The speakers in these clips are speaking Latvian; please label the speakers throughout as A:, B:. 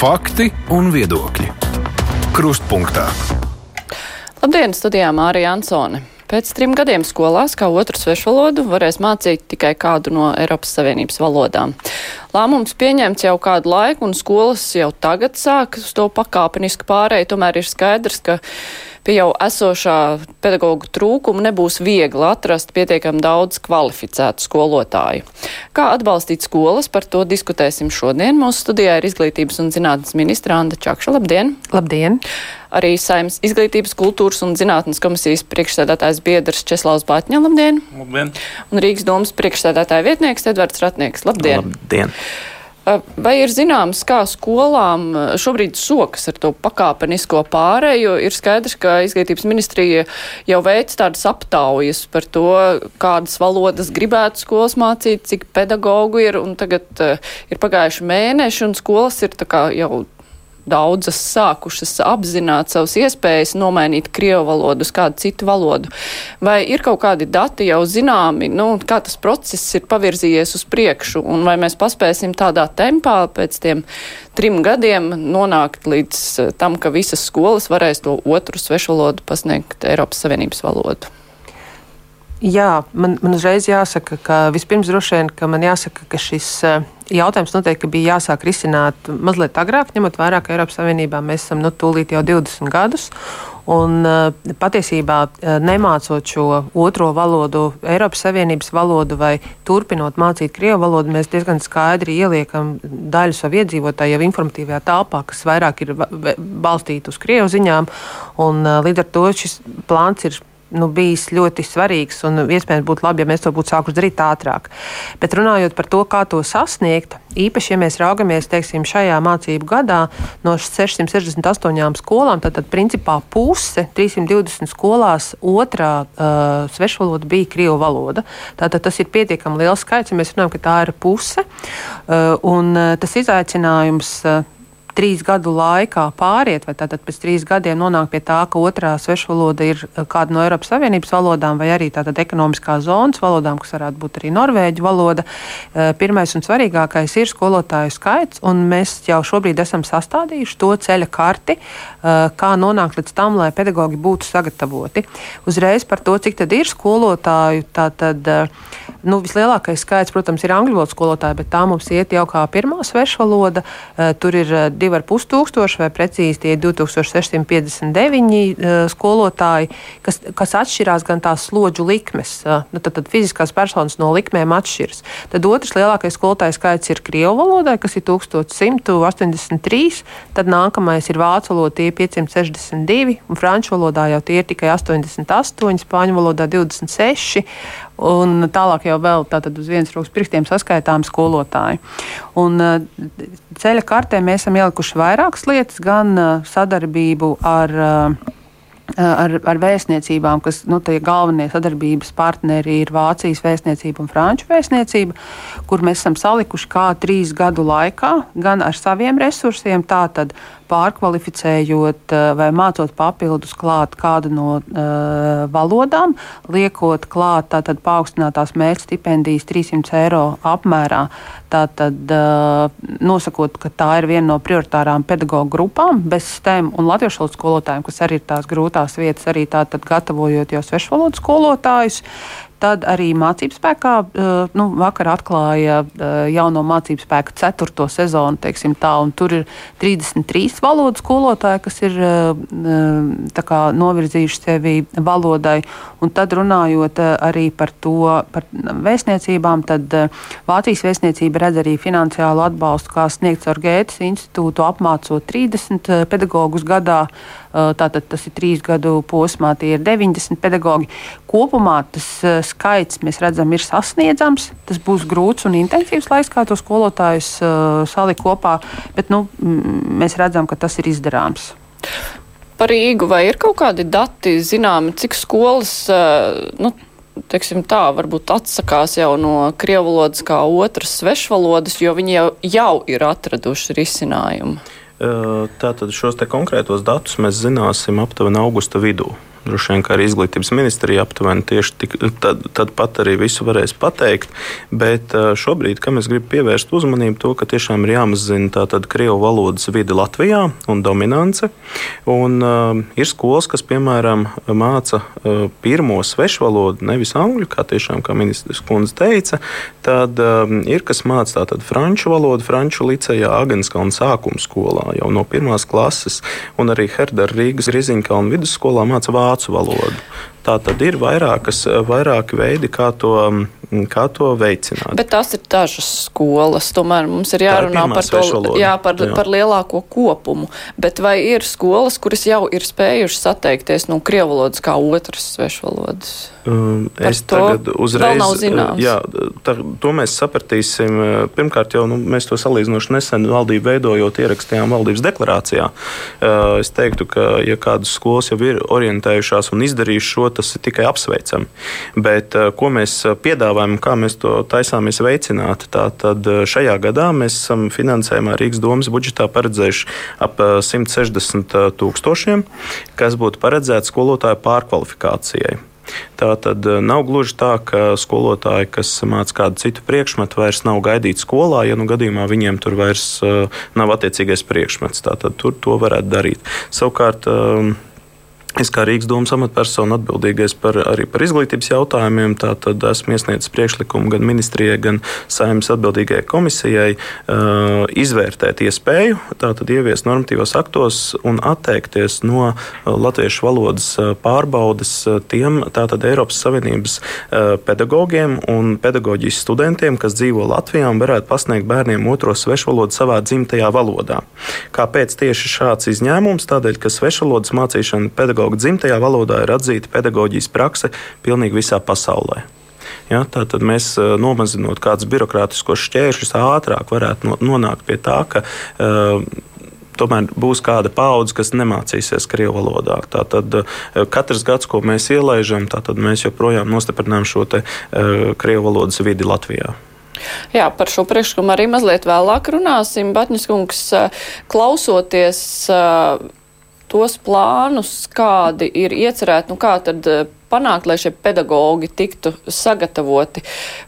A: Fakti un viedokļi. Krustpunktā.
B: Labdien, studijā Mārija Ansone. Pēc trim gadiem skolās, kā otru svešvalodu, varēs mācīt tikai kādu no Eiropas Savienības valodām. Lēmums pieņemts jau kādu laiku, un skolas jau tagad sāk uz to pakāpenisku pārēju. Tomēr ir skaidrs, ka pie jau esošā pedagoģu trūkuma nebūs viegli atrast pietiekami daudz kvalificētu skolotāju. Kā atbalstīt skolas, par to diskutēsim šodien. Mūsu studijā ir izglītības un zinātnes ministra Anda Čakša. Labdien!
C: Labdien!
B: Arī Saimnes izglītības, kultūras un zinātnes komisijas priekšsēdētājs biedrs Česlaus Batņa. Labdien!
D: Labdien!
B: Un Rīgas domas priekšsēdētāja vietnieks Edvards Ratnieks. Labdien!
D: Labdien.
B: Vai ir zināms, kā skolām šobrīd sokas ar to pakāpenisko pārēju? Ir skaidrs, ka izglītības ministrija jau veic tādas aptaujas par to, kādas valodas gribētu skolas mācīt, cik pedagogu ir, un tagad uh, ir pagājuši mēneši, un skolas ir tā kā jau daudzas sākušas apzināt savas iespējas nomainīt krievu valodu uz kādu citu valodu. Vai ir kaut kādi dati jau zināmi, nu, kā tas process ir pavirzījies uz priekšu, un vai mēs paspēsim tādā tempā pēc tiem trim gadiem nonākt līdz eh, tam, ka visas skolas varēs to otru svešvalodu pasniegt Eiropas Savienības valodu?
C: Jā, man, man uzreiz jāsaka, ka vispirms droši vien, ka man jāsaka, ka šis uh, jautājums noteikti bija jāsāk risināt mazliet agrāk, ņemot vērā, ka Eiropas Savienībā mēs esam nu, tūlīt jau 20 gadus. Un, uh, patiesībā, uh, nemācot šo otro valodu, Eiropas Savienības valodu vai turpinot mācīt krievu valodu, mēs diezgan skaidri ieliekam daļu savu iedzīvotāju jau informatīvajā telpā, kas vairāk ir balstīta uz krievu ziņām. Un, uh, līdz ar to šis plāns ir nu, bijis ļoti svarīgs un iespējams būtu labi, ja mēs to būtu sākuši darīt ātrāk. Bet runājot par to, kā to sasniegt, īpaši, ja mēs raugamies teiksim, šajā mācību gadā no 668 skolām, tad, tad principā puse 320 skolās otrā uh, svešvaloda bija krievu valoda. Tātad tas ir pietiekami liels skaits, ja mēs runājam, ka tā ir puse. Uh, un uh, tas izaicinājums. Uh, trīs gadu laikā pāriet, vai tātad pēc trīs gadiem nonāk pie tā, ka otrā svešvaloda ir eh, kāda no Eiropas Savienības valodām, vai arī tātad ekonomiskā zonas valodām, kas varētu būt arī norvēģu valoda. Eh, pirmais un svarīgākais ir skolotāju skaits, un mēs jau šobrīd esam sastādījuši to ceļa karti, eh, kā nonākt līdz tam, lai pedagoģi būtu sagatavoti. Uzreiz par to, cik tad ir skolotāju, tātad nu, vislielākais skaits, protams, ir angļu valodas skolotāji, bet tā mums iet jau kā pirmā svešvaloda. Tur ir 2,5 tūkstoši, vai precīzi tie 2659 uh, skolotāji, kas, kas atšķirās gan tās slodžu likmes. Nu, tad, tad fiziskās personas no likmēm atšķiras. Tad otrs lielākais skolotāju skaits ir Krievu valodai, kas ir 1183, tad nākamais ir Vācu valoda, tie ir 562, un Franču valodā jau tie ir tikai 88, Spāņu valodā 26 un tālāk jau vēl uz vienas rokas pirkstiem saskaitām skolotāji. Un, uh, ceļa kartē mēs esam ielikuši vairākas lietas, gan uh, sadarbību ar uh, ar, ar vēstniecībām, kas nu, galvenie sadarbības partneri ir Vācijas vēstniecība un Franču vēstniecība, kur mēs esam salikuši kā trīs gadu laikā, gan ar saviem resursiem, tātad pārkvalificējot eh, vai mācot papildus klāt kādu no uh, valodām, liekot klāt tātad paaugstinātās mērķa stipendijas 300 eiro apmērā. Tātad uh, nosakot, ka tā ir viena no prioritārām pedagoģu grupām bez STEM un latviešu valodas skolotājiem, kas arī ir tās grūtās vietas, arī tātad gatavojot jau svešvalodu skolotājus. Tad arī mācību spēkā eh, nu, vakar atklāja eh, jauno mācību spēku ceturto sezonu, teiksim tā, tur ir 33 valodu skolotāji, kas ir eh, kā, novirzījuši sevi valodai. Un tad runājot arī par to, par vēstniecībām, tad Vācijas vēstniecība redz arī finansiālu atbalstu, kā sniegts ar Gētas institūtu, apmācot 30 pedagogus gadā. Tātad tas ir trīs gadu posmā, tie ir 90 pedagoģi. Kopumā tas skaits, mēs redzam, ir sasniedzams. Tas būs grūts un intensīvs laiks, kā to skolotājus salikt kopā, bet nu, mēs redzam, ka tas ir izdarāms.
B: Par Rīgu vai ir kaut kādi dati zināmi, cik skolas, nu, teiksim tā, varbūt atsakās jau no krievu valodas kā otras svešvalodas, jo viņi jau, jau ir atraduši risinājumu?
D: Tātad šos konkrētos datus mēs zināsim aptuveni augusta vidū. Droši vien kā arī izglītības ministrija aptuveni tieši tik, tad, tad pat arī visu varēs pateikt. Bet šobrīd, kam es gribu pievērst uzmanību, to, ka tiešām ir jāmazina tā tad krievu valodas vidi Latvijā un dominance. Un, uh, ir skolas, kas, piemēram, māca uh, pirmo svešu valodu, nevis angļu, kā tiešām, kā ministrs kundze teica, tad um, ir, kas māca tātad franču valodu, franču licejā, Agenskalna sākuma skolā jau no pirmās klases, un arī Herdera Rīgas Riziņkalna vidusskolā māca vācu valodu. Tā tad ir vairākas, vairāki veidi, kā to, kā to veicināt.
B: Bet tās ir dažas skolas. Tomēr mums ir jārunā ir par to jā, par, jā. par lielāko kopumu. Bet vai ir skolas, kuras jau ir spējušas atteikties no krievu valodas kā otras svešvalodas?
D: Um, es tagad uzreiz. Jā, tā, to mēs sapratīsim. Pirmkārt, jau nu, mēs to salīdzinoši nesen valdību veidojot, ierakstījām valdības deklarācijā. Uh, es teiktu, ka, ja kādas skolas jau ir orientējušās un izdarījušas šo, tas ir tikai apsveicami. Bet uh, ko mēs piedāvājam, kā mēs to taisāmies veicināt, tā tad šajā gadā mēs esam finansējumā Rīgas domas budžetā paredzējuši ap 160 tūkstošiem, kas būtu paredzēts skolotāju pārkvalifikācijai. Tā tad eh, nav gluži tā, ka skolotāji, kas māca kādu citu priekšmetu, vairs nav gaidīti skolā, ja nu gadījumā viņiem tur vairs eh, nav attiecīgais priekšmets. Tātad tur to varētu darīt. Savukārt, eh, Es kā Rīgas domas amatpersona atbildīgais par, arī par izglītības jautājumiem, tad esmu iesniedzis priekšlikumu gan ministrijai, gan saimnes atbildīgajai komisijai uh, izvērtēt iespēju, tātad ieviest normatīvos aktos un atteikties no uh, latviešu valodas uh, pārbaudes uh, tiem tātad Eiropas Savienības pedagogiem un pedagoģijas studentiem, kas dzīvo Latvijā un varētu pasniegt bērniem otro svešvalodu savā dzimtajā valodā. Kāpēc tieši šāds izņēmums? Tādēļ, ka svešvalodas mācīšana pedagoģija pedagoga dzimtajā valodā ir atzīta pedagoģijas prakse pilnīgi visā pasaulē. Ja, Tātad mēs eh, nomazinot kādus birokrātiskos šķēršļus, ātrāk varētu nonākt pie tā, ka uh, tomēr būs kāda paudze, kas nemācīsies krievu valodā. Tātad eh, katrs gads, ko mēs ielaižam, mēs joprojām nostiprinām šo te, uh, krievu valodas vidi Latvijā.
B: Jā, par šo priekšlikumu arī mazliet vēlāk runāsim. Batņas kungs, klausoties tos plānus, kādi ir iecerēti, nu kā tad eh, panākt, lai šie pedagogi tiktu sagatavoti.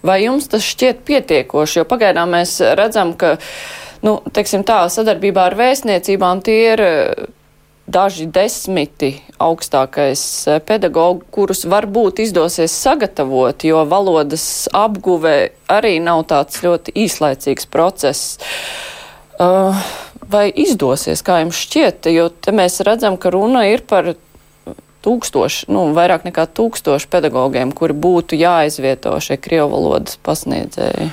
B: Vai jums tas šķiet pietiekoši? Jo pagaidām mēs redzam, ka, nu, teiksim tā, sadarbībā ar vēstniecībām tie ir eh, daži desmiti augstākais eh, pedagogu, kurus varbūt izdosies sagatavot, jo valodas apguve arī nav tāds ļoti īslaicīgs process. Uh, vai izdosies, kā jums šķiet, jo te mēs redzam, ka runa ir par tūkstoši, nu, vairāk nekā tūkstoši pedagogiem, kuri būtu jāizvieto šie krievu valodas pasniedzēji.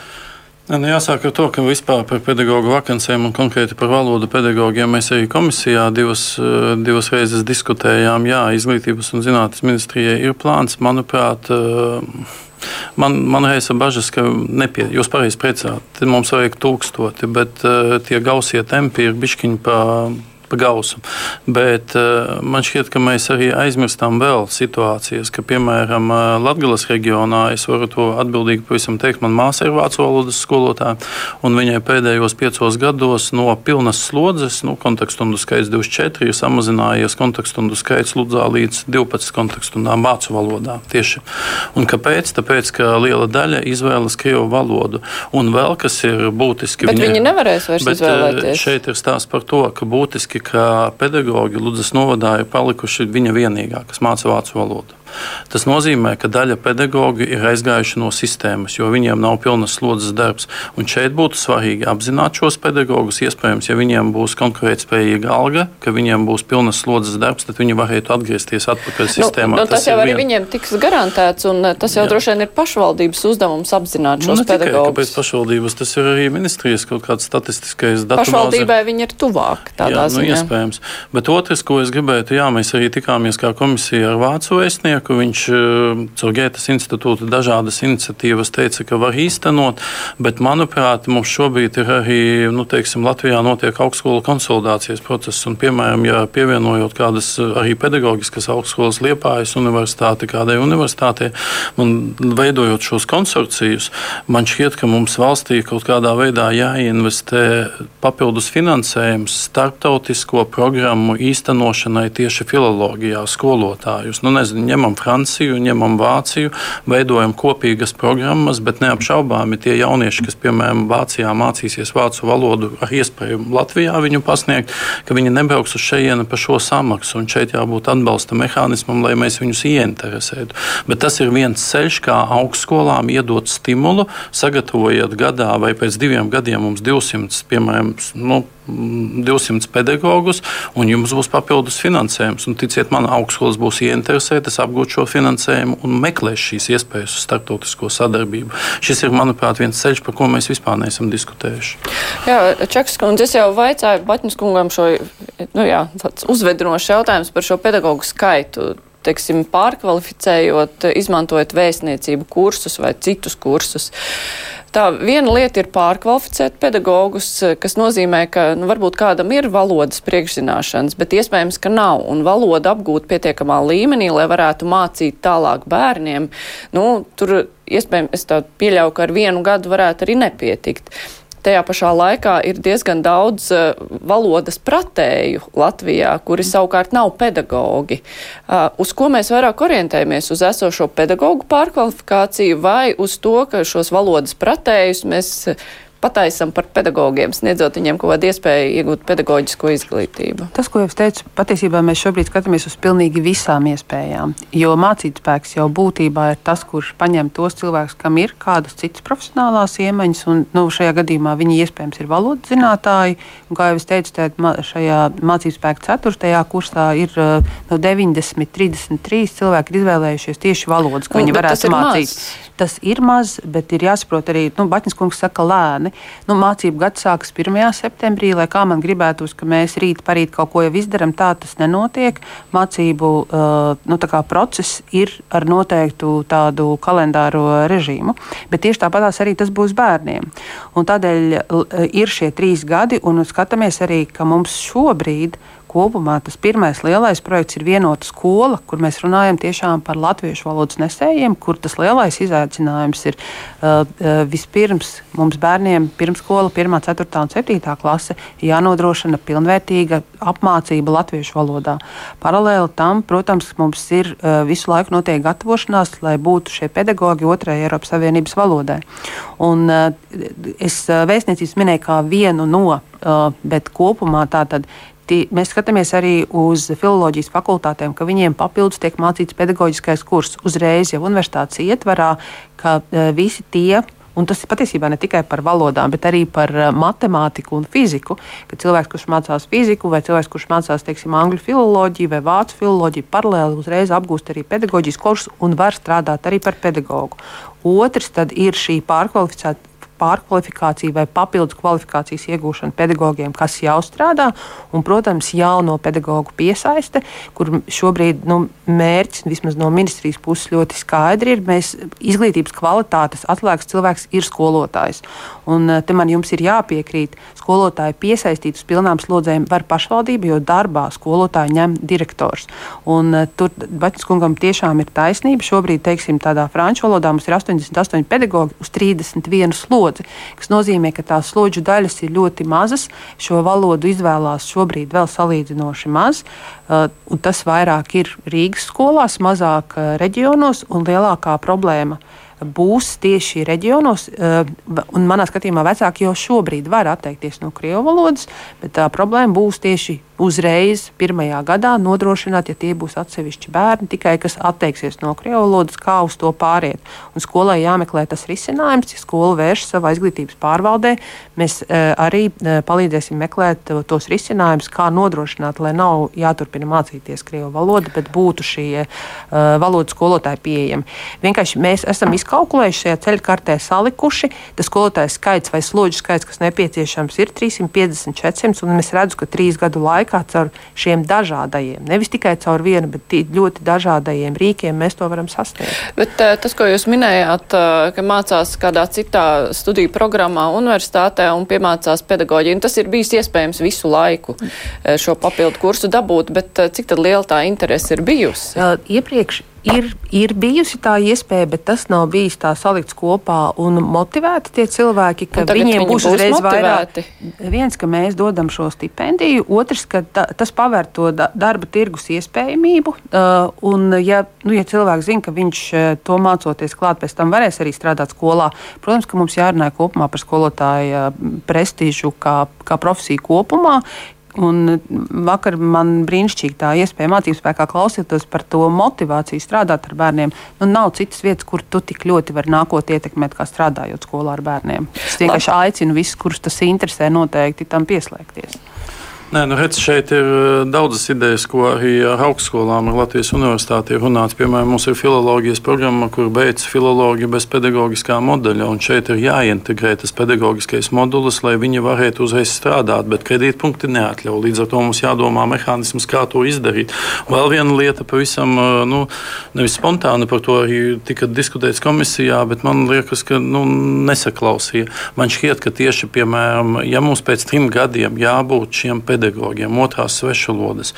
E: Nu, jāsāk ar to, ka vispār par pedagoģu vakancēm un konkrēti par valodu pedagogiem mēs arī komisijā divas, eh, divas reizes diskutējām. Jā, izglītības un zinātnes ministrijai ir plāns, manuprāt, uh, Man, man reizē bažas, ka nepie, jūs pareizi priecājat, mums vajag tūkstoti, bet uh, tie gausie tempi ir bišķiņi pa pa gausu. Bet uh, man šķiet, ka mēs arī aizmirstam vēl situācijas, ka, piemēram, uh, Latvijas reģionā es varu to atbildīgi pavisam teikt. Manā māsā ir vācu valodas skolotāja, un viņai pēdējos piecos gados no pilnas slodzes, nu, kontekststundu skaits 24, ir samazinājies kontekststundu skaits Ludzā līdz 12 kontekststundām vācu valodā. Tieši. Un kāpēc? Tāpēc, ka liela daļa izvēlas krievu valodu. Un vēl kas ir būtiski.
B: Bet viņi, viņi nevarēs vairs bet, izvēlēties.
E: Šeit ir stāsts par to, ka būtiski, ka pedagoģi Ludus novadā ir palikuši viņa vienīgā, kas māca vācu valodu. Tas nozīmē, ka daļa pedagoģi ir aizgājuši no sistēmas, jo viņiem nav pilnas slodzes darbs. Un šeit būtu svarīgi apzināt šos pedagogus. Iespējams, ja viņiem būs konkurētspējīga alga, ka viņiem būs pilnas slodzes darbs, tad viņi varētu atgriezties atpakaļ nu, sistēmā.
B: Nu, tas, tas jau arī vien... viņiem tiks garantēts, un eh, tas jau Jā. droši vien ir pašvaldības uzdevums apzināt nu, šos nu, pedagogus.
E: Kāpēc pašvaldības? Tas ir arī ministrijas kaut kāds statistiskais datums.
B: Pašvaldībai viņi ir tuvāk. Jā, nu,
E: ziņā. iespējams. Bet otrs, ko es gribētu, jā, mēs arī tikāmies kā komisija ar Vācu vēstnieku pētnieku. Viņš caur Gētas institūta dažādas iniciatīvas teica, ka var īstenot, bet, manuprāt, mums šobrīd ir arī, nu, teiksim, Latvijā notiek augstskolu konsolidācijas process, un, piemēram, ja pievienojot kādas arī pedagoģiskas augstskolas Liepājas universitāti kādai universitātei un veidojot šos konsorcijus, man šķiet, ka mums valstī kaut kādā veidā jāinvestē papildus finansējums starptautisko programmu īstenošanai tieši filoloģijā, skolotājus. Nu, nezinu, ņemam Franciju, ņemam Vāciju, veidojam kopīgas programmas, bet neapšaubāmi tie jaunieši, kas, piemēram, Vācijā mācīsies vācu valodu ar iespēju Latvijā viņu pasniegt, ka viņi nebrauks uz šejienu par šo samaksu. Un šeit jābūt atbalsta mehānismam, lai mēs viņus ieinteresētu. Bet tas ir viens ceļš, kā augstskolām iedot stimulu, sagatavojiet gadā vai pēc diviem gadiem mums 200, piemēram, nu, 200 pedagogus, un jums būs papildus finansējums. Un, ticiet man, augstskolas būs ieinteresētas apgūt šo finansējumu un meklēs šīs iespējas uz starptautisko sadarbību. Šis ir, manuprāt, viens ceļš, par ko mēs vispār neesam diskutējuši.
B: Jā, Čakas kundze, es jau vaicāju Batņas kungam šo nu jā, uzvedinošu jautājumu par šo pedagoģu skaitu teiksim, pārkvalificējot, izmantojot vēstniecību kursus vai citus kursus. Tā viena lieta ir pārkvalificēt pedagogus, kas nozīmē, ka nu, varbūt kādam ir valodas priekšzināšanas, bet iespējams, ka nav. Un valoda apgūt pietiekamā līmenī, lai varētu mācīt tālāk bērniem, nu, tur iespējams, es tā pieļauju, ka ar vienu gadu varētu arī nepietikt. Tajā pašā laikā ir diezgan daudz uh, valodas pratēju Latvijā, kuri savukārt nav pedagogi. Uh, uz ko mēs vairāk orientējamies? Uz esošo pedagoģu pārkvalifikāciju vai uz to, ka šos valodas pratējus mēs pataisam par pedagogiem, sniedzot viņiem kaut kādu iespēju iegūt pedagoģisko izglītību.
C: Tas, ko es teicu, patiesībā mēs šobrīd skatāmies uz pilnīgi visām iespējām. Jo mācītspēks jau būtībā ir tas, kurš paņem tos cilvēkus, kam ir kādas citas profesionālās iemaņas, un nu, šajā gadījumā viņi iespējams ir valodas zinātāji. Un, kā jau es teicu, tad šajā mācītspēka 4. kursā ir no 90, 33 cilvēki izvēlējušies tieši valodas, ko viņi varētu mācīt. Maz. Tas ir maz, bet ir jāsaprot arī, nu, Batņas kungs saka, lēni. Nu, mācību gads sākas 1. septembrī, lai kā man gribētos, ka mēs rīt parīt kaut ko jau izdarām, tā tas nenotiek. Mācību uh, nu, process ir ar noteiktu tādu kalendāro režīmu, bet tieši tāpatās arī tas būs bērniem. Un tādēļ ir šie trīs gadi, un skatāmies arī, ka mums šobrīd ir kopumā tas pirmais lielais projekts ir vienota skola, kur mēs runājam tiešām par latviešu valodas nesējiem, kur tas lielais izaicinājums ir uh, uh vispirms mums bērniem pirmskola, 1, 4 un 7 klase jānodrošina pilnvērtīga apmācība latviešu valodā. Paralēli tam, protams, mums ir uh, visu laiku notiek gatavošanās, lai būtu šie pedagoģi otrajai Eiropas Savienības valodai. Un, uh, es uh, vēstniecības minēju kā vienu no, uh, bet kopumā tā tad Tie, mēs skatāmies arī uz filozofijas fakultātēm, ka viņiem papildus tiek mācīts pedagoģiskais kurs uzreiz jau universitātes ietvarā, ka uh, visi tie Un tas ir patiesībā ne tikai par valodām, bet arī par uh, matemātiku un fiziku. Kad cilvēks, kurš mācās fiziku, vai cilvēks, kurš mācās teiksim, angļu filoloģiju vai vācu filoloģiju, paralēli uzreiz apgūst arī pedagoģijas kursu un var strādāt arī par pedagogu. Otrs ir šī pārkvalificēta pārkvalifikāciju vai papildus kvalifikācijas iegūšanu pedagogiem, kas jau strādā, un, protams, jauno pedagoģu piesaiste, kur šobrīd nu, mērķis vismaz no ministrijas puses ļoti skaidri ir. Mēs izglītības kvalitātes atslēgas cilvēks ir skolotājs. Un eh, te man jums ir jāpiekrīt, skolotāji piesaistīt uz pilnām slodzēm var pašvaldība, jo darbā skolotāju ņem direktors. Un, uh, tur Baķis kungam tiešām ir taisnība. Šobrīd, teiksim, tādā franču valodā mums ir 88 pedagoģi uz 31 slodzi kas nozīmē, ka tās slodžu daļas ir ļoti mazas. Šo valodu izvēlās šobrīd vēl salīdzinoši maz. Uh, tas vairāk ir Rīgas skolās, mazāk reģionos un lielākā problēma būs tieši reģionos, uh, un manā skatījumā vecāki jau šobrīd var atteikties no krievu valodas, bet tā problēma būs tieši uzreiz pirmajā gadā nodrošināt, ja tie būs atsevišķi bērni, tikai kas atteiksies no krievu valodas, kā uz to pāriet. Un skolai jāmeklē tas risinājums, ja skola vērš savā izglītības pārvaldē, mēs uh, arī uh, palīdzēsim meklēt uh, tos risinājumus, kā nodrošināt, lai nav jāturpina mācīties krievu valodu, bet būtu šie uh, valodas skolotāji pieejami. Vienkārši mēs esam izkalkulējuši, šajā ceļu kartē salikuši. Tas skolotāju skaits vai slodžu skaits, kas nepieciešams, ir 350, 400. Un es redzu, ka trīs gadu laikā caur šiem dažādajiem, nevis tikai caur vienu, bet ļoti dažādajiem rīkiem mēs to varam sasniegt.
B: Bet tas, ko jūs minējāt, ka mācās kādā citā studiju programmā universitātē un piemācās pedagoģiju, tas ir bijis iespējams visu laiku šo papildu kursu dabūt, bet cik tad liela tā interese ir bijusi?
C: Iepriekš ir, ir bijusi tā iespēja, bet tas nav bijis tā salikts kopā un motivēti tie cilvēki, ka viņiem
B: viņi
C: būs
B: uzreiz
C: motivēti. vairāk. Viens, ka mēs dodam šo stipendiju, otrs, ka ta, tas paver to da, darba tirgus iespējamību. Uh, un, ja, nu, ja cilvēks zina, ka viņš uh, to mācoties klāt, pēc tam varēs arī strādāt skolā, protams, ka mums jārunā kopumā par skolotāja prestižu kā, kā profesiju kopumā. Un vakar man brīnišķīgi tā iespēja mācības spēkā klausīties par to motivāciju strādāt ar bērniem. Nu, nav citas vietas, kur tu tik ļoti vari nākotnē ietekmēt, kā strādājot skolā ar bērniem. Es vienkārši aicinu visus, kurus tas interesē, noteikti tam pieslēgties.
E: Nē, nu, redz, šeit ir eh, daudzas idejas, ko arī ar augstskolām, ar Latvijas universitāti ir runāts. Piemēram, mums ir filozofijas programma, kur beidz filologi bez pedagoģiskā modeļa. Šeit ir jāintegrē tas pedagoģiskais modulis, lai viņi varētu uzreiz strādāt, bet kredītpunkti neatļauj. Līdz ar to mums jādomā mehānisms, kā to izdarīt. Vēl viena lieta, pavisam eh, nu, nevis spontāni par to arī tika diskutēts komisijā, bet man liekas, ka nu, nesaklausīja. Man šķiet, ka tieši, piemēram, ja mums pēc trim gadiem jābūt šiem pedagogiem, pedagogiem, otrās svešvalodas.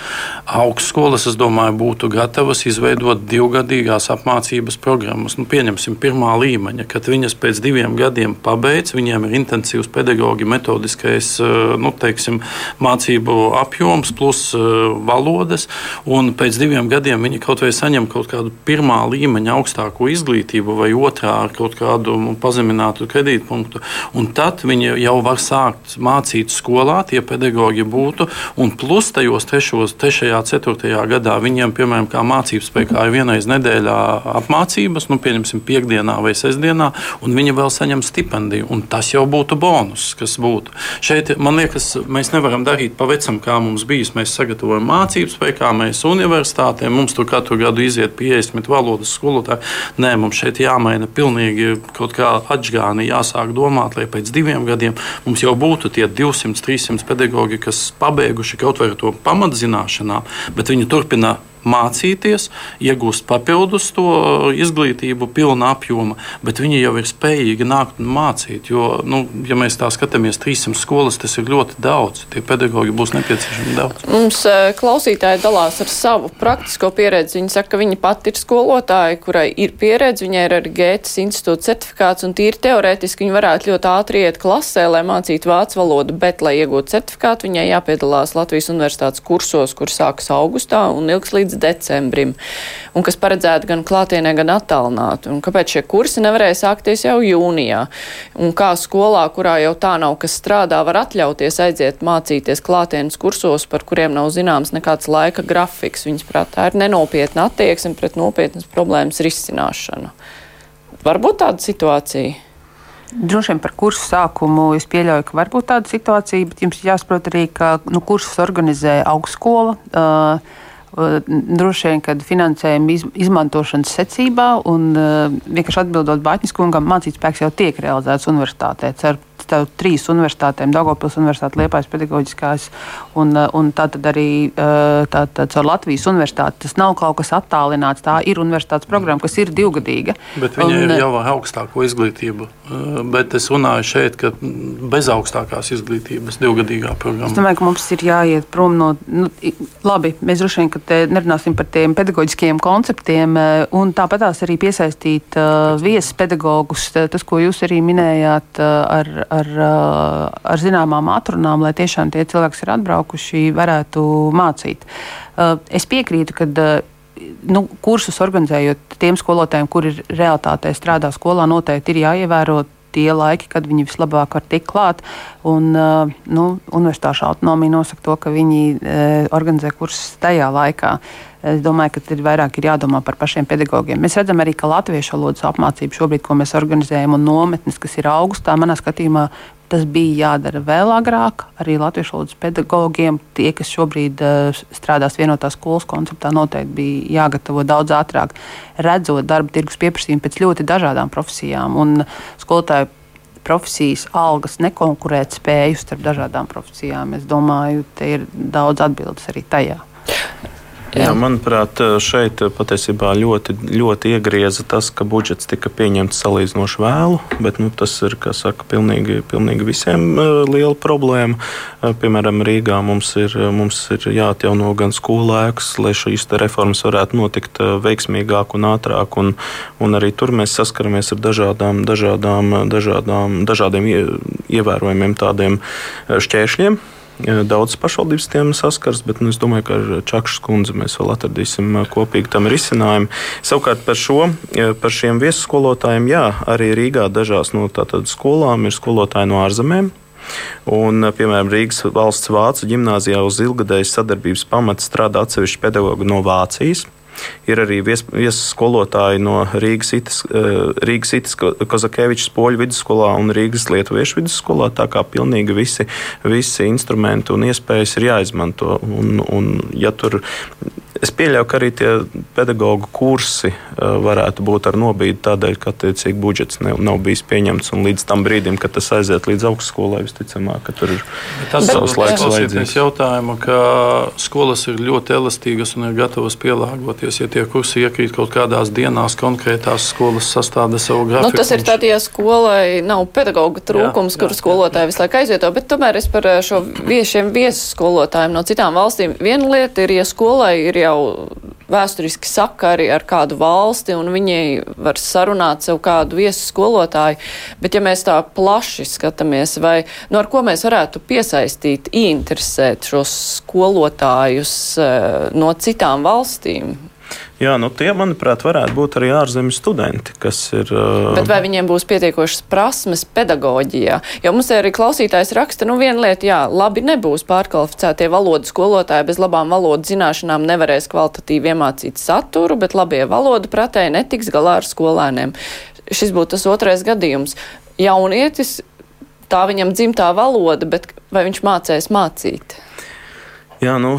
E: Augstskolas, es domāju, būtu gatavas izveidot divgadīgās apmācības programmas. Nu, pieņemsim, pirmā līmeņa, kad viņas pēc diviem gadiem pabeidz, viņiem ir intensīvs pedagoģi metodiskais eh, nu, teiksim, mācību apjoms plus eh, valodas, un pēc diviem gadiem viņi kaut vai saņem kaut kādu pirmā līmeņa augstāko izglītību vai otrā ar kaut kādu nu, pazeminātu kredītpunktu, un tad viņi jau var sākt mācīt skolā, tie pedagoģi būtu būtu. Un plus tajos trešos, trešajā, ceturtajā gadā viņiem, piemēram, kā mācības spēkā ir vienreiz nedēļā apmācības, nu, pieņemsim, piekdienā vai sestdienā, un viņi vēl saņem stipendiju. Un tas jau būtu bonus, kas būtu. Šeit, man liekas, mēs nevaram darīt pa vecam, kā mums bijis. Mēs sagatavojam mācības spēkā, mēs universitātēm, mums tur katru gadu iziet 50 valodas skolotāji. Nē, mums šeit jāmaina pilnīgi kaut kā atžgāni, jāsāk domāt, lai pēc diviem gadiem mums jau būtu tie 200, 300 pedagoģi, kas pabeiguši kaut vai to pamatzināšanām, bet viņi turpina mācīties, iegūst papildus to izglītību, pilna apjoma, bet viņi jau ir spējīgi nākt un mācīt. Jo, nu, ja mēs tā skatāmies, 300 skolas tas ir ļoti daudz. Tie pedagoģi būs nepieciešami daudz.
B: Mums eh, klausītāji dalās ar savu praktisko pieredzi. Viņi saka, ka viņa pati ir skolotāja, kurai ir pieredze, viņai ir arī Gētas institūta certifikāts un tīri teorētiski viņa varētu ļoti ātri iet klasē, lai mācītu vācu valodu, bet, lai iegūtu certifikātu, viņai jāpiedalās Latvijas universitātes kursos, kur sākas augustā un ilgs līdz līdz decembrim, un kas paredzēti gan klātienē, gan attālināti. Un kāpēc šie kursi nevarēja sākties jau jūnijā? Un kā skolā, kurā jau tā nav, kas strādā, var atļauties aiziet mācīties klātienes kursos, par kuriem nav zināms nekāds laika grafiks. Viņas prāt, tā ir nenopietna attieksme pret nopietnas problēmas risināšanu. Varbūt tāda situācija.
C: Droši vien par kursu sākumu es pieļauju, ka var būt tāda situācija, bet jums jāsaprot arī, ka nu, kursus organizē augstskola. Uh, droši vien, kad finansējuma iz, izmantošanas secībā un vienkārši atbildot Bāķis kungam, mācītspēks jau tiek realizēts universitātē. Ceru, starp trīs universitātēm, Daugopils universitāte, Liepājas pedagoģiskās un, uh, un tātad arī uh, tātad caur Latvijas universitāti. Tas nav kaut kas attālināts, tā ir universitātes programma, kas ir divgadīga.
E: Bet viņa un, ir uh, jau ar augstāko izglītību. Bet es runāju šeit, ka bez augstākās izglītības divgadīgā programma.
C: Es domāju, ka mums ir jāiet prom no, nu, labi, mēs droši vien, ka te nerunāsim par tiem pedagoģiskiem konceptiem un tāpatās arī piesaistīt uh, viesus pedagogus, tas, ko jūs arī minējāt uh, ar, ar, uh, ar zināmām atrunām, lai tiešām tie cilvēki, kas ir atbraukuši, varētu mācīt. Uh, es piekrītu, ka uh, nu, kursus organizējot tiem skolotājiem, kuri realitātē strādā skolā, noteikti ir jāievēro tie laiki, kad viņi vislabāk var tikt klāt. Un, nu, universitāšu autonomija nosaka to, ka viņi organizē kursus tajā laikā. Es domāju, ka ir vairāk ir jādomā par pašiem pedagogiem. Mēs redzam arī, ka latviešu valodas apmācība šobrīd, ko mēs organizējam, un nometnes, kas ir augustā, manā skatījumā Tas bija jādara vēl agrāk. Arī latviešu valodas pedagogiem, tie, kas šobrīd uh, strādās vienotā skolas konceptā, noteikti bija jāgatavo daudz ātrāk, redzot darba tirgus pieprasījumu pēc ļoti dažādām profesijām. Un skolotāju profesijas algas nekonkurēt spēju starp dažādām profesijām. Es domāju, te ir daudz atbildes arī tajā.
D: Jā. Jā, manuprāt, šeit patiesībā ļoti, ļoti iegrieza tas, ka budžets tika pieņemts salīdzinoši vēlu, bet nu, tas ir saka, pilnīgi, pilnīgi visiem liela problēma. Piemēram, Rīgā mums ir, mums ir jāatjauno gan skolēks, lai šīs reformas varētu notikt veiksmīgāk un ātrāk, un, un arī tur mēs saskaramies ar dažādām, dažādām, dažādām, dažādiem ievērojumiem tādiem šķēršļiem. Daudzas pašvaldības tiem saskars, bet nu, es domāju, ka ar Čakšas kundzi mēs vēl atradīsim kopīgi tam risinājumu. Savukārt par, šo, par šiem viesusskolotājiem, jā, arī Rīgā dažās no tātad skolām ir skolotāji no ārzemēm. Un, piemēram, Rīgas valsts vācu ģimnāzijā uz ilgadējas sadarbības pamata strādā atsevišķi pedagoģi no Vācijas. Ir arī viesu skolotāji no Rīgas, Itas, eh, Rīgas Itas Kozakēvičas poļu vidusskolā un Rīgas lietuviešu vidusskolā. Tā kā pilnīgi visi, visi instrumenti un iespējas ir jāizmanto. Un, un, ja tur Es pieļauju, ka arī tie pedagoģu kursi uh, varētu būt ar nobīdi tādēļ, ka attiecīgi budžets ne, nav bijis pieņemts. Līdz tam brīdim, kad tas aiziet līdz augstskolai, visticamāk, ka tur ir
E: tas savs laiks vajadzīgs. jautājumu, ka skolas ir ļoti elastīgas un ir gatavas pielāgoties. Ja tie kursi iekrīt kaut kādās dienās, konkrētās skolas sastāda savu grafiku.
B: Nu, tas ir tad, ja skolai nav pedagoģa trūkums, jā, jā, kur skolotāji visu laiku aizvieto, bet tomēr es par šo viešiem viesu skolotājiem no citām valstīm. Viena lieta ir, ja skolai ir jau jau vēsturiski sakari ar kādu valsti, un viņi var sarunāt sev kādu viesu skolotāju. Bet, ja mēs tā plaši skatāmies, vai nu, ar ko mēs varētu piesaistīt, interesēt šos skolotājus eh, no citām valstīm,
D: Jā, nu tie, manuprāt, varētu būt arī ārzemju studenti, kas ir. Uh...
B: Bet vai viņiem būs pietiekošas prasmes pedagoģijā? Jo mums arī klausītājs raksta, nu viena lieta, jā, labi nebūs pārkvalificētie valodu skolotāji, bez labām valodu zināšanām nevarēs kvalitatīvi iemācīt saturu, bet labie valodu pratēji netiks galā ar skolēniem. Šis būtu tas otrais gadījums. Jaunietis, tā viņam dzimtā valoda, bet vai viņš mācēs mācīt?
D: Jā, nu,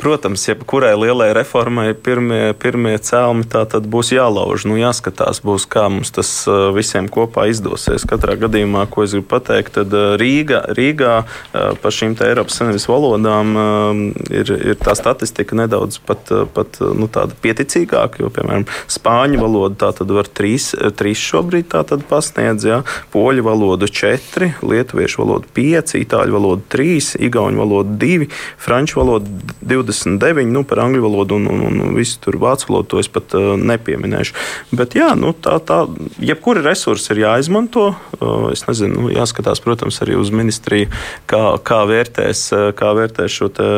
D: protams, jebkurai lielai reformai pirmie, pirmie cēlumi tā tad būs jālauž. Nu, jāskatās, būs, kā mums tas visiem kopā izdosies. Katrā gadījumā, ko es gribu pateikt, tad Rīga, Rīgā par šīm Eiropas Savienības valodām ir, ir tā statistika nedaudz pat, pat nu, pieticīgāka, jo, piemēram, spāņu valodu tā tad var trīs, trīs šobrīd tā tad pasniedz, jā, poļu valodu četri, lietuviešu valodu pieci, itāļu valodu trīs, igauņu valodu divi, franču valodu valoda 29, nu, par angļu valodu un, un, un visu tur vācu valodu to es pat uh, nepieminēšu. Bet jā, nu, tā, tā, jebkuri resursi ir jāizmanto. Uh, es nezinu, nu, jāskatās, protams, arī uz ministriju, kā, kā, vērtēs, uh, kā vērtēs šo te,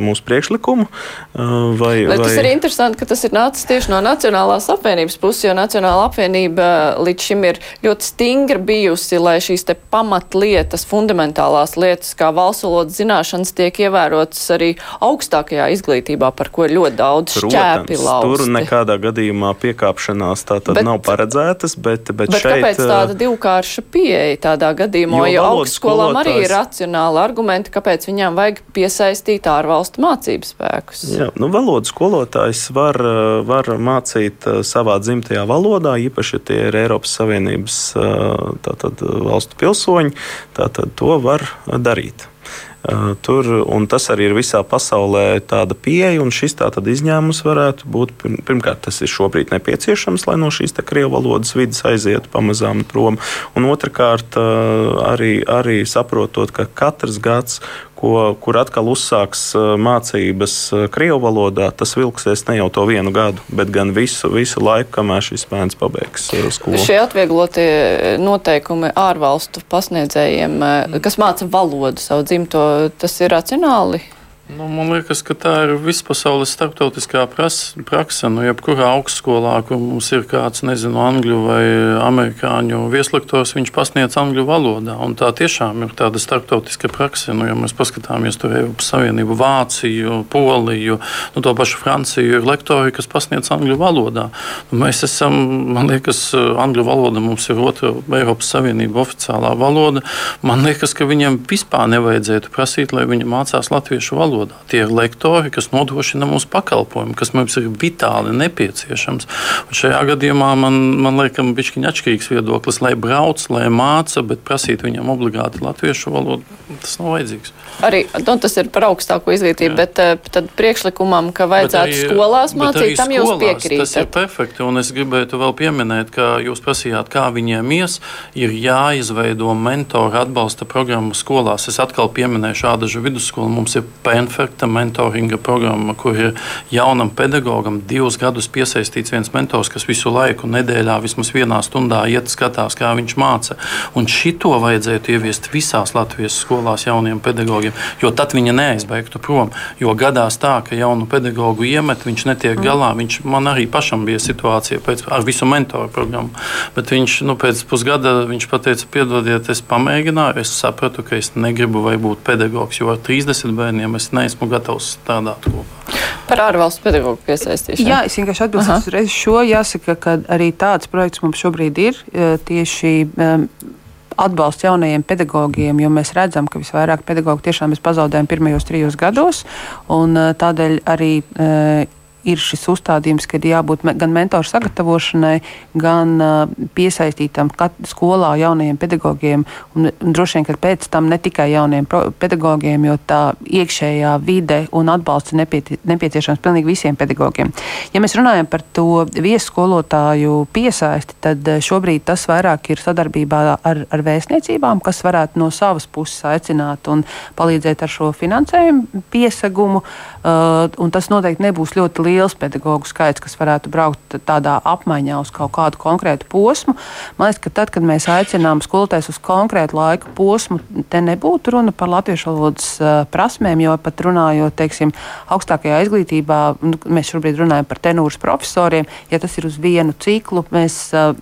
D: mūsu priekšlikumu.
B: Uh, vai, vai... Tas ir interesanti, ka tas ir nācis tieši no Nacionālās apvienības puses, jo Nacionāla apvienība līdz šim ir ļoti stingra bijusi, lai šīs pamatlietas, fundamentālās lietas, kā valsts valodas zināšanas tiek ievērotas arī arī augstākajā izglītībā, par ko ir ļoti daudz šķēpi lausti.
D: Tur nekādā gadījumā piekāpšanās tā tad bet, nav paredzētas, bet, bet,
B: bet
D: šeit.
B: Kāpēc tāda divkārša pieeja tādā gadījumā, jo, jo augstskolām arī ir racionāli argumenti, kāpēc viņām vajag piesaistīt ārvalstu mācību spēkus?
D: Jā, nu, valodas skolotājs var, var mācīt savā dzimtajā valodā, īpaši, tie ir Eiropas Savienības tātad, valstu pilsoņi, tātad to var darīt. Tur, tas arī ir visā pasaulē tāda pieeja, un šis izņēmums varētu būt. Pirmkārt, tas ir šobrīd nepieciešams, lai no šīs krievu valodas vidas aizietu pamazām prom. Un otrkārt, arī, arī saprotot, ka katrs gads, ko, kur atkal uzsāks mācības Krievijas valodā, tas vilksies ne jau to vienu gadu, bet gan visu, visu laiku, kamēr šis bērns pabeigs skolu.
B: Šie atvieglotie noteikumi ārvalstu pasniedzējiem, kas māca valodu savu dzimto, tas ir racionāli.
E: Nu, man liekas, ka tā ir vispasaules starptautiskā praksa. Nu, jebkurā augstskolā, kur mums ir kāds, nezinu, angļu vai amerikāņu vieslektors, viņš pasniedz angļu valodā. Un tā tiešām ir tāda starptautiska praksa. Nu, ja mēs paskatāmies tur Eiropas Savienību, Vāciju, Poliju, nu, to pašu Franciju, ir lektori, kas pasniedz angļu valodā. Nu, mēs esam, man liekas, angļu valoda mums ir otra Eiropas Savienība oficiālā valoda. Man liekas, ka viņiem vispār nevajadzētu prasīt, lai viņi mācās latviešu valodu valodā. Tie ir lektori, kas nodrošina mums pakalpojumu, kas mums ir vitāli nepieciešams. Un šajā gadījumā man, man liekas, ir atšķirīgs viedoklis, lai brauc, lai māca, bet prasīt viņam obligāti latviešu valodu, tas nav vajadzīgs.
B: Arī nu, tas ir par augstāko izglītību, Jā. bet uh, tad priekšlikumam, ka vajadzētu arī, skolās mācīt, tam jūs piekrītat.
E: Tas ir perfekti, un es gribētu vēl pieminēt, ka jūs prasījāt, kā viņiem ies, ir jāizveido mentora atbalsta programma skolās. Es atkal pieminēšu Ādažu vidusskolu, mums ir PNF perfekta mentoringa programma, kur ir jaunam pedagogam divus gadus piesaistīts viens mentors, kas visu laiku nedēļā vismaz vienā stundā iet skatās, kā viņš māca. Un šito vajadzētu ieviest visās Latvijas skolās jauniem pedagogiem, jo tad viņi neaizbēgtu prom. Jo gadās tā, ka jaunu pedagogu iemet, viņš netiek mm. galā. Viņš, man arī pašam bija situācija pēc, ar visu mentoru programmu, bet viņš nu, pēc pusgada viņš pateica, piedodiet, es pamēģināju, es sapratu, ka es negribu būt pedagogs, jo ar 30 bērniem es neesmu neesmu gatavs strādāt kopā.
B: Par ārvalstu pedagoģu piesaistīšanu.
C: Jā, es vienkārši atbildēšu uzreiz šo. Jāsaka, ka arī tāds projekts mums šobrīd ir e, tieši. Um, atbalsts jaunajiem pedagogiem, jo mēs redzam, ka visvairāk pedagoģu tiešām mēs pazaudējam pirmajos trijos gados. E, tādēļ arī ir šis uzstādījums, ka ir jābūt gan mentoru sagatavošanai, gan piesaistītam skolā jaunajiem pedagogiem. Un, un droši vien, ka pēc tam ne tikai jauniem pedagogiem, jo tā iekšējā vide un atbalsts ir nepie, nepieciešams pilnīgi visiem pedagogiem. Ja mēs runājam par to viesskolotāju piesaisti, tad šobrīd tas vairāk ir sadarbībā ar, ar vēstniecībām, kas varētu no savas puses aicināt un palīdzēt ar šo finansējumu piesegumu. Uh, tas noteikti nebūs ļoti liels pedagoģu skaits, kas varētu braukt tādā apmaiņā uz kaut kādu konkrētu posmu. Man liekas, ka tad, kad mēs aicinām skolotājus uz konkrētu laika posmu, te nebūtu runa par latviešu valodas prasmēm, jo pat runājot, teiksim, augstākajā izglītībā, nu, mēs šobrīd runājam par tenūras profesoriem, ja tas ir uz vienu ciklu, mēs uh,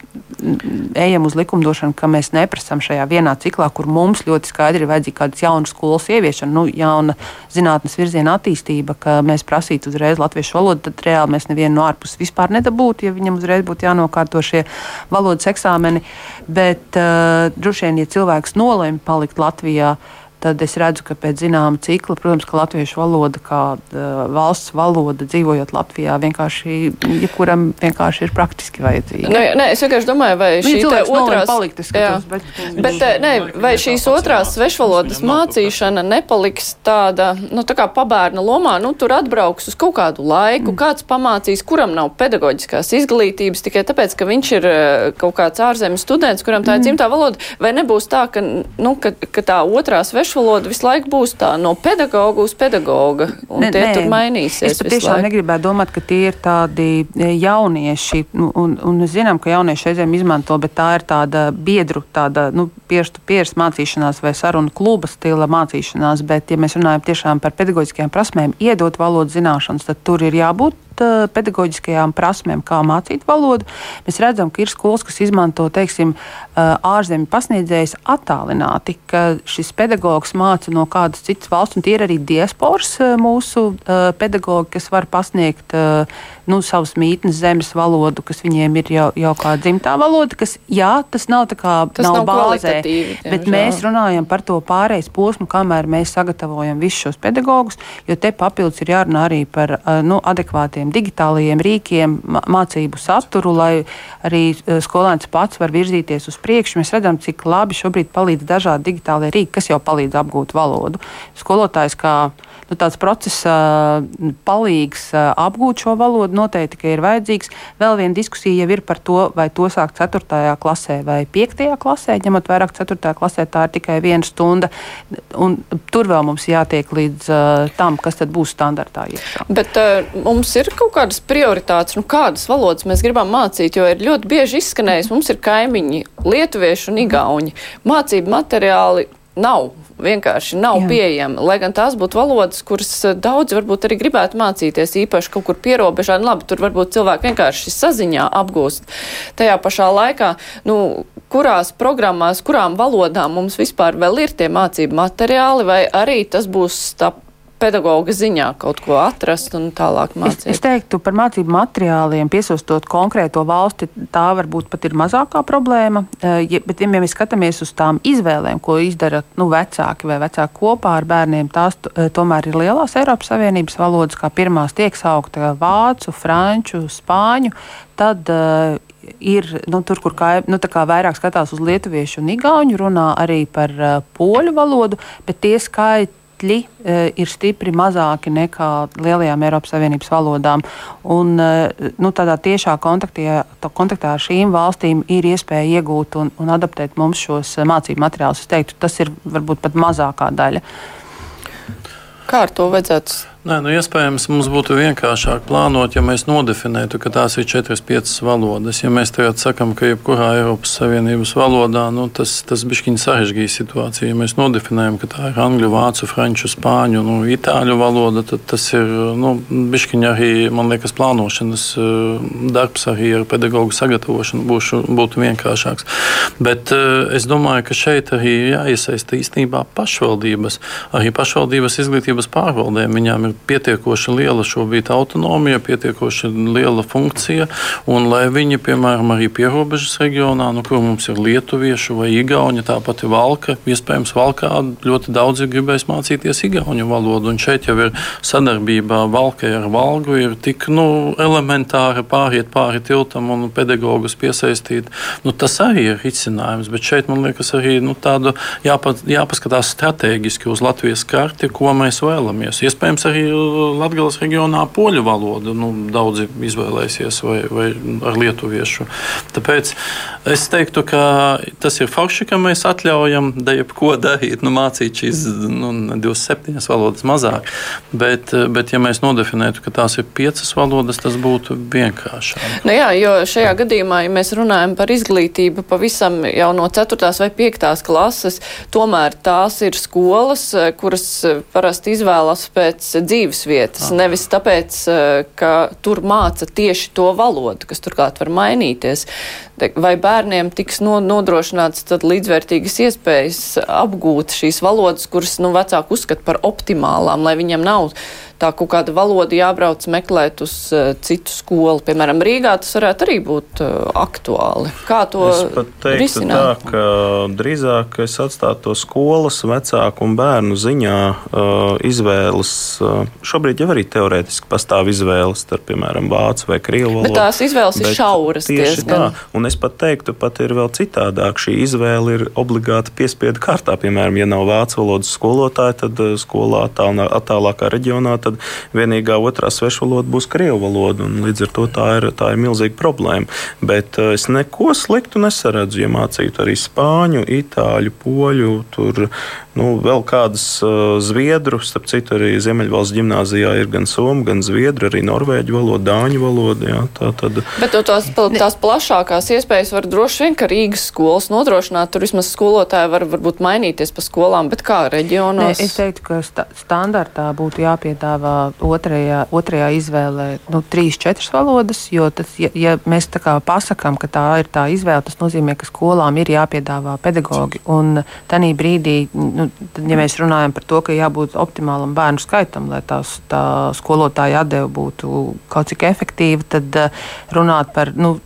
C: ejam uz likumdošanu, ka mēs neprasām šajā vienā ciklā, kur mums ļoti skaidri ir vajadzīga kādas jaunas skolas ieviešana, nu, jauna zinātnes virziena attīstība, ka mēs prasītu uzreiz latviešu valodu valodu, tad reāli mēs nevienu no ārpuses vispār nedabūtu, ja viņam uzreiz būtu jānokārto šie valodas eksāmeni. Bet uh, droši vien, ja cilvēks nolēma palikt Latvijā, uh, tad es redzu, ka pēc zināma cikla, protams, ka latviešu valoda, kā uh, valsts valoda, dzīvojot Latvijā, vienkārši jebkuram vienkārši ir praktiski vajadzīga.
B: Nu, nē, es vienkārši domāju, vai
C: nu,
B: šī
C: otrās, palikt, skatos,
B: bet, bet nē, vai šīs otrās svešvalodas mācīšana nepaliks tāda, nu, tā kā pabērna lomā, nu, tur atbrauks uz kaut kādu laiku, mm. kāds pamācīs, kuram nav pedagoģiskās izglītības, tikai tāpēc, ka viņš ir kaut kāds ārzemes students, kuram tā ir mm. dzimtā valoda, vai nebūs tā, ka, nu, ka, ka tā otrā svešvaloda svešvaloda visu laiku būs tā no pedagoga uz pedagoga, un ne, tie nē, tur mainīsies.
C: Es patiešām negribētu domāt, ka tie ir tādi e, jaunieši, nu, un, un zinām, ka jaunieši reizēm izmanto, bet tā ir tāda biedru, tāda, nu, pierstu pieras mācīšanās vai sarunu kluba stila mācīšanās, bet, ja mēs runājam tiešām par pedagoģiskajām prasmēm, iedot valodas zināšanas, tad tur ir jābūt uh, pedagoģiskajām prasmēm, kā mācīt valodu. Mēs redzam, ka ir skolas, kas izmanto teiksim, uh, ārzemju pasniedzējus attālināti, ka šis pedagogs māca no kādas citas valsts, un tie ir arī diasporas uh, mūsu uh, pedagogi, kas var pasniegt uh, nu, savas mītnes zemes valodu, kas viņiem ir jau, jau kā dzimtā valoda, kas, jā, tas nav tā kā tas nav, nav bāzē, bet jā. mēs runājam par to pārejas posmu, kamēr mēs sagatavojam visus šos pedagogus, jo te papildus ir jārunā arī par nu, adekvātiem šādiem digitālajiem rīkiem, mācību saturu, lai arī e, skolēns pats var virzīties uz priekšu. Mēs redzam, cik labi šobrīd palīdz dažādi digitālie rīki, kas jau palīdz apgūt valodu. Skolotājs kā nu, tāds procesa palīgs apgūt šo valodu noteikti ir vajadzīgs. Vēl viena diskusija jau ir par to, vai to sākt 4. klasē vai 5. klasē. Ņemot vairāk 4. klasē, tā ir tikai viena stunda. Tur vēl mums jātiek līdz uh, tam, kas tad būs standartā. Iekšā.
B: Bet uh, mums ir kaut kādas prioritātes, nu, kādas valodas mēs gribam mācīt, jo ir ļoti bieži izskanējis, mums ir kaimiņi, lietuvieši un igauņi. Mācību materiāli nav vienkārši nav Jā. pieejama. Lai gan tās būtu valodas, kuras eh, daudzi varbūt arī gribētu mācīties, īpaši kaut kur pierobežā. Nu, labi, tur varbūt cilvēki vienkārši saziņā apgūst. Tajā pašā laikā, nu, kurās programmās, kurām valodām mums vispār vēl ir tie mācību materiāli, vai arī tas būs tā pedagoga ziņā kaut ko atrast un tālāk mācīt?
C: Es, es teiktu par mācību materiāliem, piesaistot konkrēto valsti, tā varbūt pat ir mazākā problēma. Eh, ja, bet, ja mēs skatāmies uz tām izvēlēm, ko izdara nu, vecāki vai vecāki kopā ar bērniem, tās eh, tomēr ir lielās Eiropas Savienības valodas, kā pirmās tiek saukta vācu, franču, spāņu. Tad uh, ir nu, tur, kur kā, nu, kā vairāk skatās uz lietuviešu un igauņu, runā arī par uh, poļu valodu, bet tie skaiti skaitļi e, ir stipri mazāki nekā lielajām Eiropas Savienības valodām. Un, e, nu, tādā tiešā kontaktā, kontaktā ar šīm valstīm ir iespēja iegūt un, un adaptēt mums šos e, mācību materiālus. Es teiktu, tas ir varbūt pat mazākā daļa.
B: Kā ar to vajadzētu
E: Nē, nu, iespējams, mums būtu vienkāršāk plānot, ja mēs nodefinētu, ka tās ir 4-5 valodas. Ja mēs tagad sakām, ka jebkurā Eiropas Savienības valodā nu, tas, tas bišķiņi sarežģīja situāciju. Ja mēs nodefinējam, ka tā ir angļu, vācu, franču, spāņu, nu, itāļu valoda, tad tas ir nu, bišķiņi arī, man liekas, plānošanas eh, darbs arī ar pedagoģu sagatavošanu būšu, būtu vienkāršāks. Bet eh, es domāju, ka šeit arī jāiesaista īstenībā pašvaldības, arī pašvaldības izglītības pārvaldēm. Viņām ir pietiekoši liela šobrīd autonomija, pietiekoši liela funkcija, un lai viņi, piemēram, arī pierobežas reģionā, nu, kur mums ir lietuviešu vai igauņi, tāpat ir valka, iespējams, valkā ļoti daudz ir gribējis mācīties igauņu valodu, un šeit jau ir sadarbība valkai ar valgu, ir tik, nu, elementāri pāriet pāri tiltam un pedagogus piesaistīt. Nu, tas arī ir risinājums, bet šeit, man liekas, arī nu, tādu jāpa, jāpaskatās strateģiski uz Latvijas karti, ko mēs vēlamies. Iespējams, arī Latvijas reģionā poļu valodu nu, daudzi izvēlēsies vai, vai ar lietuviešu. Tāpēc es teiktu, ka tas ir forši, ka mēs atļaujam jebko darīt, nu, mācīt šīs nu, 27 valodas mazāk. Bet, bet, ja mēs nodefinētu, ka tās ir piecas valodas, tas būtu vienkāršāk.
B: Nu jā, jo šajā gadījumā, ja mēs runājam par izglītību pavisam jau no 4. vai 5. klases, tomēr tās ir skolas, kuras parasti izvēlas pēc dzīves vietas, ah. nevis tāpēc, eh, ka tur māca tieši to valodu, kas turklāt var mainīties. Vai bērniem tiks nodrošināts līdzvērtīgas iespējas apgūt šīs valodas, kuras nu, vecāki uzskata par optimālām, lai viņam nav tā kaut kāda valoda jābrauc meklēt uz uh, citu skolu. Piemēram, Rīgā tas varētu arī būt uh, aktuāli. Kā to
D: es pat teiktu risināt? tā, ka drīzāk es atstātu to skolas vecāku un bērnu ziņā uh, izvēles. Šobrīd jau arī teorētiski pastāv izvēles starp, piemēram, vācu vai krievu valodu.
B: Bet tās izvēles ir šauras.
D: Tieši diezgan. tā. Un es pat teiktu, pat ir vēl citādāk. Šī izvēle ir obligāti piespiedu kārtā. Piemēram, ja nav vācu valodas skolotāja, tad skolā attālākā reģionā tad vienīgā otrā svešvaloda būs krievu valoda. Līdz ar to tā ir, tā ir milzīga problēma. Bet eh, es neko sliktu nesaredzu, ja mācītu arī spāņu, itāļu, poļu. Tur nu, vēl kādas uh, zviedru, starp citu, arī Ziemeļvalsts gimnājā ir gan somu, gan zviedru, arī norvēģu valoda, dāņu valoda. Jā, tā tad...
B: Bet tās, tās plašākās iespējas var droši vien, ka Rīgas skolas nodrošināt, tur vismaz skolotāji var varbūt mainīties pa skolām, bet kā reģionos?
C: Ne, es teiktu, ka sta standartā būtu jāpiedāvā piedāvā otrajā, otrajā izvēlē nu, trīs, četras valodas. Jo tas, ja, ja mēs tā kā pasakām, ka tā ir tā izvēle, tas nozīmē, ka skolām ir jāpiedāvā pedagogi. Un tādā brīdī, nu, tad, ja mēs runājam par to, ka jābūt optimālam bērnu skaitam, lai tās, tā skolotāja atdeve būtu kaut cik efektīva, tad uh, runāt par nu,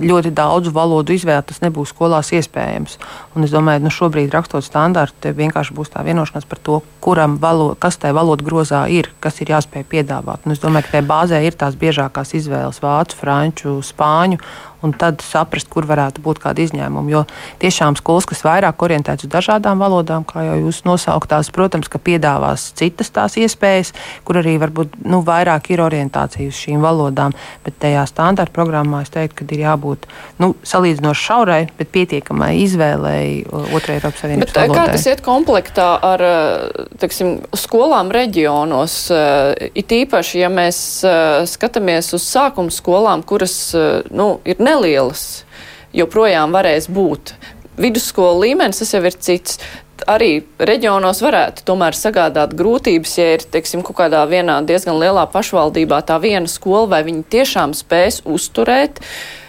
C: ļoti daudzu valodu izvēli tas nebūs skolās iespējams. Un es domāju, nu, šobrīd rakstot standārtu, vienkārši būs tā vienošanās par to, kuram valoda, kas tajā valodas grozā ir, kas kas ir jāspēj piedāvāt. Un es domāju, ka tajā bāzē ir tās biežākās izvēles - vācu, franču, spāņu un tad saprast, kur varētu būt kādi izņēmumi. Jo tiešām skolas, kas vairāk orientētas uz dažādām valodām, kā jau jūs nosauktās, protams, ka piedāvās citas tās iespējas, kur arī varbūt nu, vairāk ir orientācija uz šīm valodām. Bet tajā standarta programmā es teiktu, ka ir jābūt nu, salīdzinoši šaurai, bet pietiekamai izvēlei otrajai Eiropas Savienības bet, valodai.
B: Kā tas iet komplektā ar teksim, skolām reģionos? It īpaši, ja mēs skatāmies uz sākuma skolām, kuras nu, ir ne nelielas joprojām varēs būt. Vidusskolu līmenis jau ir cits. arī reģionos varētu tomēr sagādāt grūtības, ja ir, teiksim, kaut kādā vienā diezgan lielā pašvaldībā tā viena skola, vai viņi tiešām spēs uzturēt uh,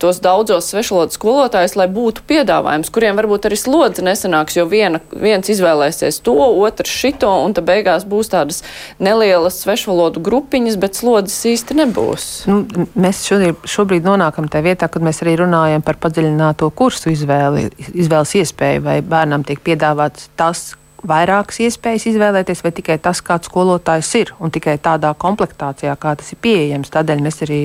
B: tos daudzos svešvalodu skolotājus, lai būtu piedāvājums, kuriem varbūt arī slodze nesanāks, jo viena, viens izvēlēsies to, otrs šito, un tad beigās būs tādas nelielas svešvalodu grupiņas, bet slodzes īsti nebūs.
C: Nu, mēs šodien, šobrīd nonākam tajā vietā, kad mēs arī runājam par padziļināto kursu izvēli, izvēles iespēju, vai bērnam tiek piedāvāts tas, vairākas iespējas izvēlēties, vai tikai tas, kāds skolotājs ir, un tikai tādā komplektācijā, kā tas ir pieejams. Tādēļ mēs arī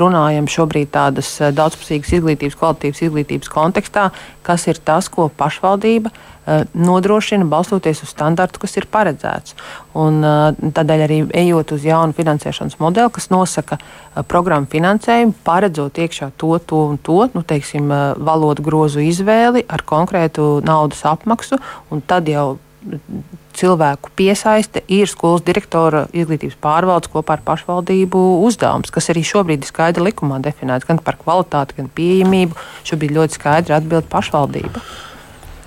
C: runājam šobrīd tādas eh, daudzpusīgas izglītības, kvalitātes izglītības kontekstā, kas ir tas, ko pašvaldība uh, nodrošina balstoties uz standartu, kas ir paredzēts. Un, uh, tādēļ arī ejot uz jaunu finansēšanas modeli, kas nosaka programmu finansējumu, paredzot iekšā to, to un to, nu, teiksim, valodu grozu izvēli ar konkrētu naudas apmaksu, un tad jau cilvēku piesaiste ir skolas direktora izglītības pārvaldes kopā ar pašvaldību uzdevums, kas arī šobrīd ir skaidri likumā definēts gan par kvalitāti, gan pieejamību. Šobrīd ļoti skaidri atbild pašvaldība.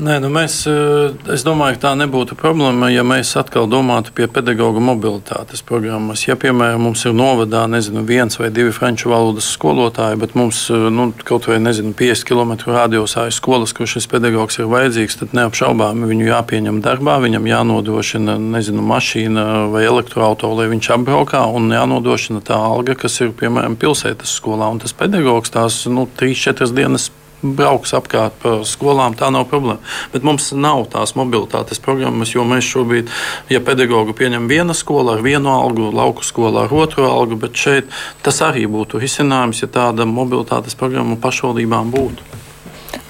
E: Nē, nu mēs, eh, es domāju, ka tā nebūtu problēma, ja mēs atkal domātu pie pedagoģa mobilitātes programmas. Ja, piemēram, mums ir novadā nezinu, viens vai divi franču valodas skolotāji, bet mums eh, nu, kaut vai nezinu, 50 km radiusā ir skolas, kur šis pedagogs ir vajadzīgs, tad neapšaubāmi viņu jāpieņem darbā, viņam jānodrošina nezinu, mašīna vai elektroautorāta, lai viņš apbraukā, un jānodrošina tā alga, kas ir piemēram pilsētas skolā. Un tas pedagogs tās nu, 3-4 dienas brauks apkārt pa skolām, tā nav problēma. Bet mums nav tās mobilitātes programmas, jo mēs šobrīd, ja pedagogu pieņem viena skola ar vienu algu, lauku skola ar otru algu, bet šeit tas arī būtu risinājums, ja tāda mobilitātes programma pašvaldībām būtu.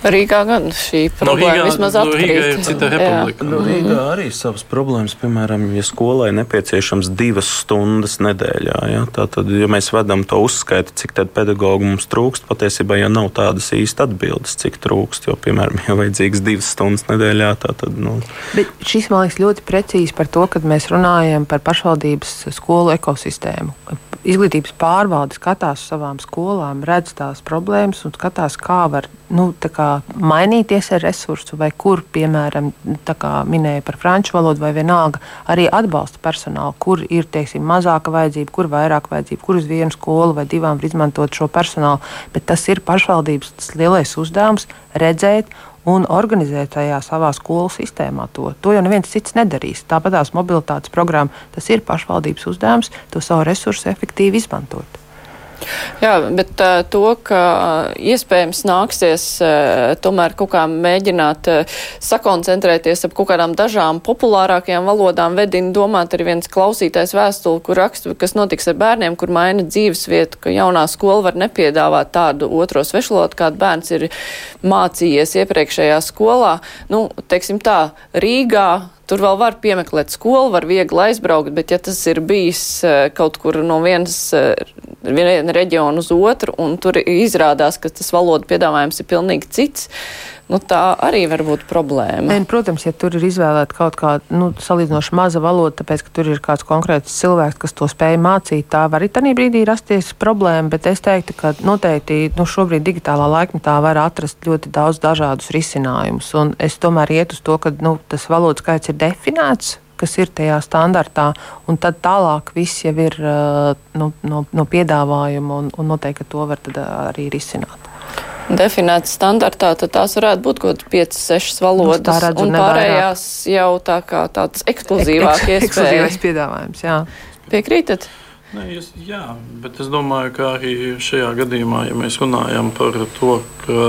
B: Rīgā gan šī problēma no Rīgā, vismaz atkrīt. No Rīgā
E: ir cita republika.
D: No Rīgā arī savas problēmas, piemēram, ja skolai nepieciešams divas stundas nedēļā. Ja? Tātad, ja mēs vedam to uzskaitu, cik tad pedagogu mums trūkst, patiesībā jau nav tādas īsti atbildes, cik trūkst, jo, piemēram, ja vajadzīgs divas stundas nedēļā, tad, nu.
C: Bet šis, man liekas, ļoti precīzi par to, kad mēs runājam par pašvaldības skolu ekosistēmu izglītības pārvalde skatās uz savām skolām, redz tās problēmas un skatās, kā var nu, kā mainīties ar resursu, vai kur, piemēram, minēja par franču valodu, vai vienalga arī atbalsta personālu, kur ir teiksim, mazāka vajadzība, kur vairāk vajadzība, kur uz vienu skolu vai divām var izmantot šo personālu. Bet tas ir pašvaldības lielais uzdevums redzēt un organizēt tajā savā skolu sistēmā to. To jau neviens cits nedarīs. Tāpat tās mobilitātes programma, tas ir pašvaldības uzdevums to savu resursu efektīvi izmantot.
B: Jā, bet to, ka iespējams nāksies tomēr kaut kā mēģināt sakoncentrēties ap kaut kādām dažām populārākajām valodām, vedina domāt arī viens klausītājs vēstuli, kur raksta, kas notiks ar bērniem, kur maina dzīves vietu, ka jaunā skola var nepiedāvāt tādu otro svešvalodu, kādu bērns ir mācījies iepriekšējā skolā. Nu, teiksim tā, Rīgā Tur vēl var piemeklēt skolu, var viegli aizbraukt, bet ja tas ir bijis eh, kaut kur no vienas eh, viena reģiona uz otru, un tur izrādās, ka tas valodu piedāvājums ir pilnīgi cits, nu, tā arī var būt problēma.
C: Nē, protams, ja tur ir izvēlēta kaut kāda nu, salīdzinoši maza valoda, tāpēc, ka tur ir kāds konkrēts cilvēks, kas to spēj mācīt, tā var arī tajā brīdī rasties problēma, bet es teiktu, ka noteikti nu, šobrīd digitālā laikmetā var atrast ļoti daudz dažādus risinājumus, un es tomēr iet uz to, ka nu, tas valodas skaits ir definēts, kas ir tajā standartā, un tad tālāk viss jau ir nu, no, no piedāvājuma, un, un noteikti to var arī risināt.
B: Definēts standartā, tad tās varētu būt kaut kādas 5, 6 valodas, un pārējās jau tā kā tāds ekskluzīvāk
C: Ek, ekskluzīvais piedāvājums. Jā.
B: Piekrītat?
E: Nē, es, jā, bet es domāju, ka arī šajā gadījumā, ja mēs runājam par to, ka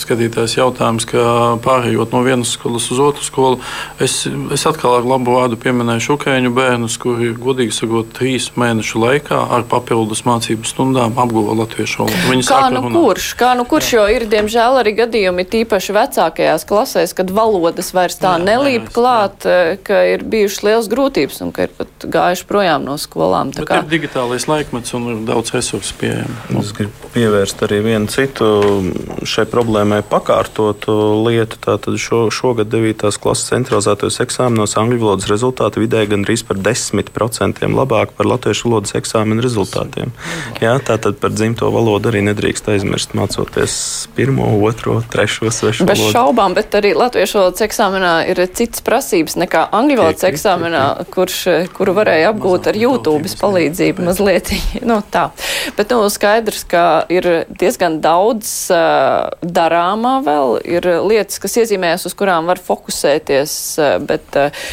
E: skatītājs jautājums, ka pārējot no vienas skolas uz otru skolu, es, es atkal ar labu vārdu pieminēšu ukrāņu bērnus, kuri, godīgi sakot, trīs mēnešu laikā ar papildus mācību stundām apguva latviešu valodu.
B: Viņi kā nu runāt. kurš? Kā nu kurš, jo ir diemžēl arī gadījumi tīpaši vecākajās klasēs, kad valodas vairs tā jā, nelīp klāt, jā. Eh, ka ir bijušas liels grūtības un ka ir pat gājuši projām no skolām.
E: Tā kā... ir digitālais laikmets un ir daudz resursu pieejami.
D: Es gribu pievērst arī vienu citu šai problēmai lai pakārtotu lietu, tātad šo, šogad 9. klases centralizētajos eksāmenos angļu valodas rezultāti vidēji gandrīz par 10% labāk par latviešu valodas eksāmenu rezultātiem. Jā, tātad par dzimto valodu arī nedrīkst aizmirst mācoties pirmo, otro, trešo, svešu
B: Bez valodu. Šaubām, bet arī latviešu valodas eksāmenā ir citas prasības nekā angļu valodas eksāmenā, kurš, kuru varēja apgūt ar YouTube palīdzību mazliet. nu, tā. Bet nu, skaidrs, ka ir diezgan daudz uh, darāmā vēl, ir lietas, kas iezīmējas, uz kurām var fokusēties, uh, bet uh,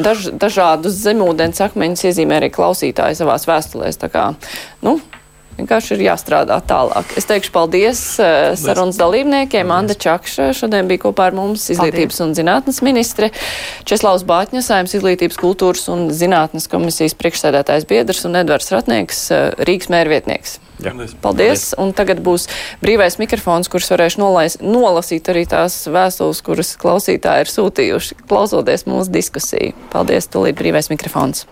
B: daž, dažādus zemūdens akmeņus iezīmē arī klausītāji savās vēstulēs. Tā kā, nu, Vienkārši ir jāstrādā tālāk. Es teikšu paldies uh, sarunas dalībniekiem. Anda Čakša šodien bija kopā ar mums, izglītības paldies. un zinātnes ministre, Česlavs Bāķņas, Sājums izglītības kultūras un zinātnes komisijas priekšsēdētājs biedrs un Edvards Ratnieks, uh, Rīgas mērvietnieks. Jā. Paldies. Paldies. Un tagad būs brīvais mikrofons, kurš varēšu nolais, nolasīt arī tās vēstules, kuras klausītāji ir sūtījuši, klausoties mūsu diskusiju. Paldies, tūlīt brīvais mikrofons.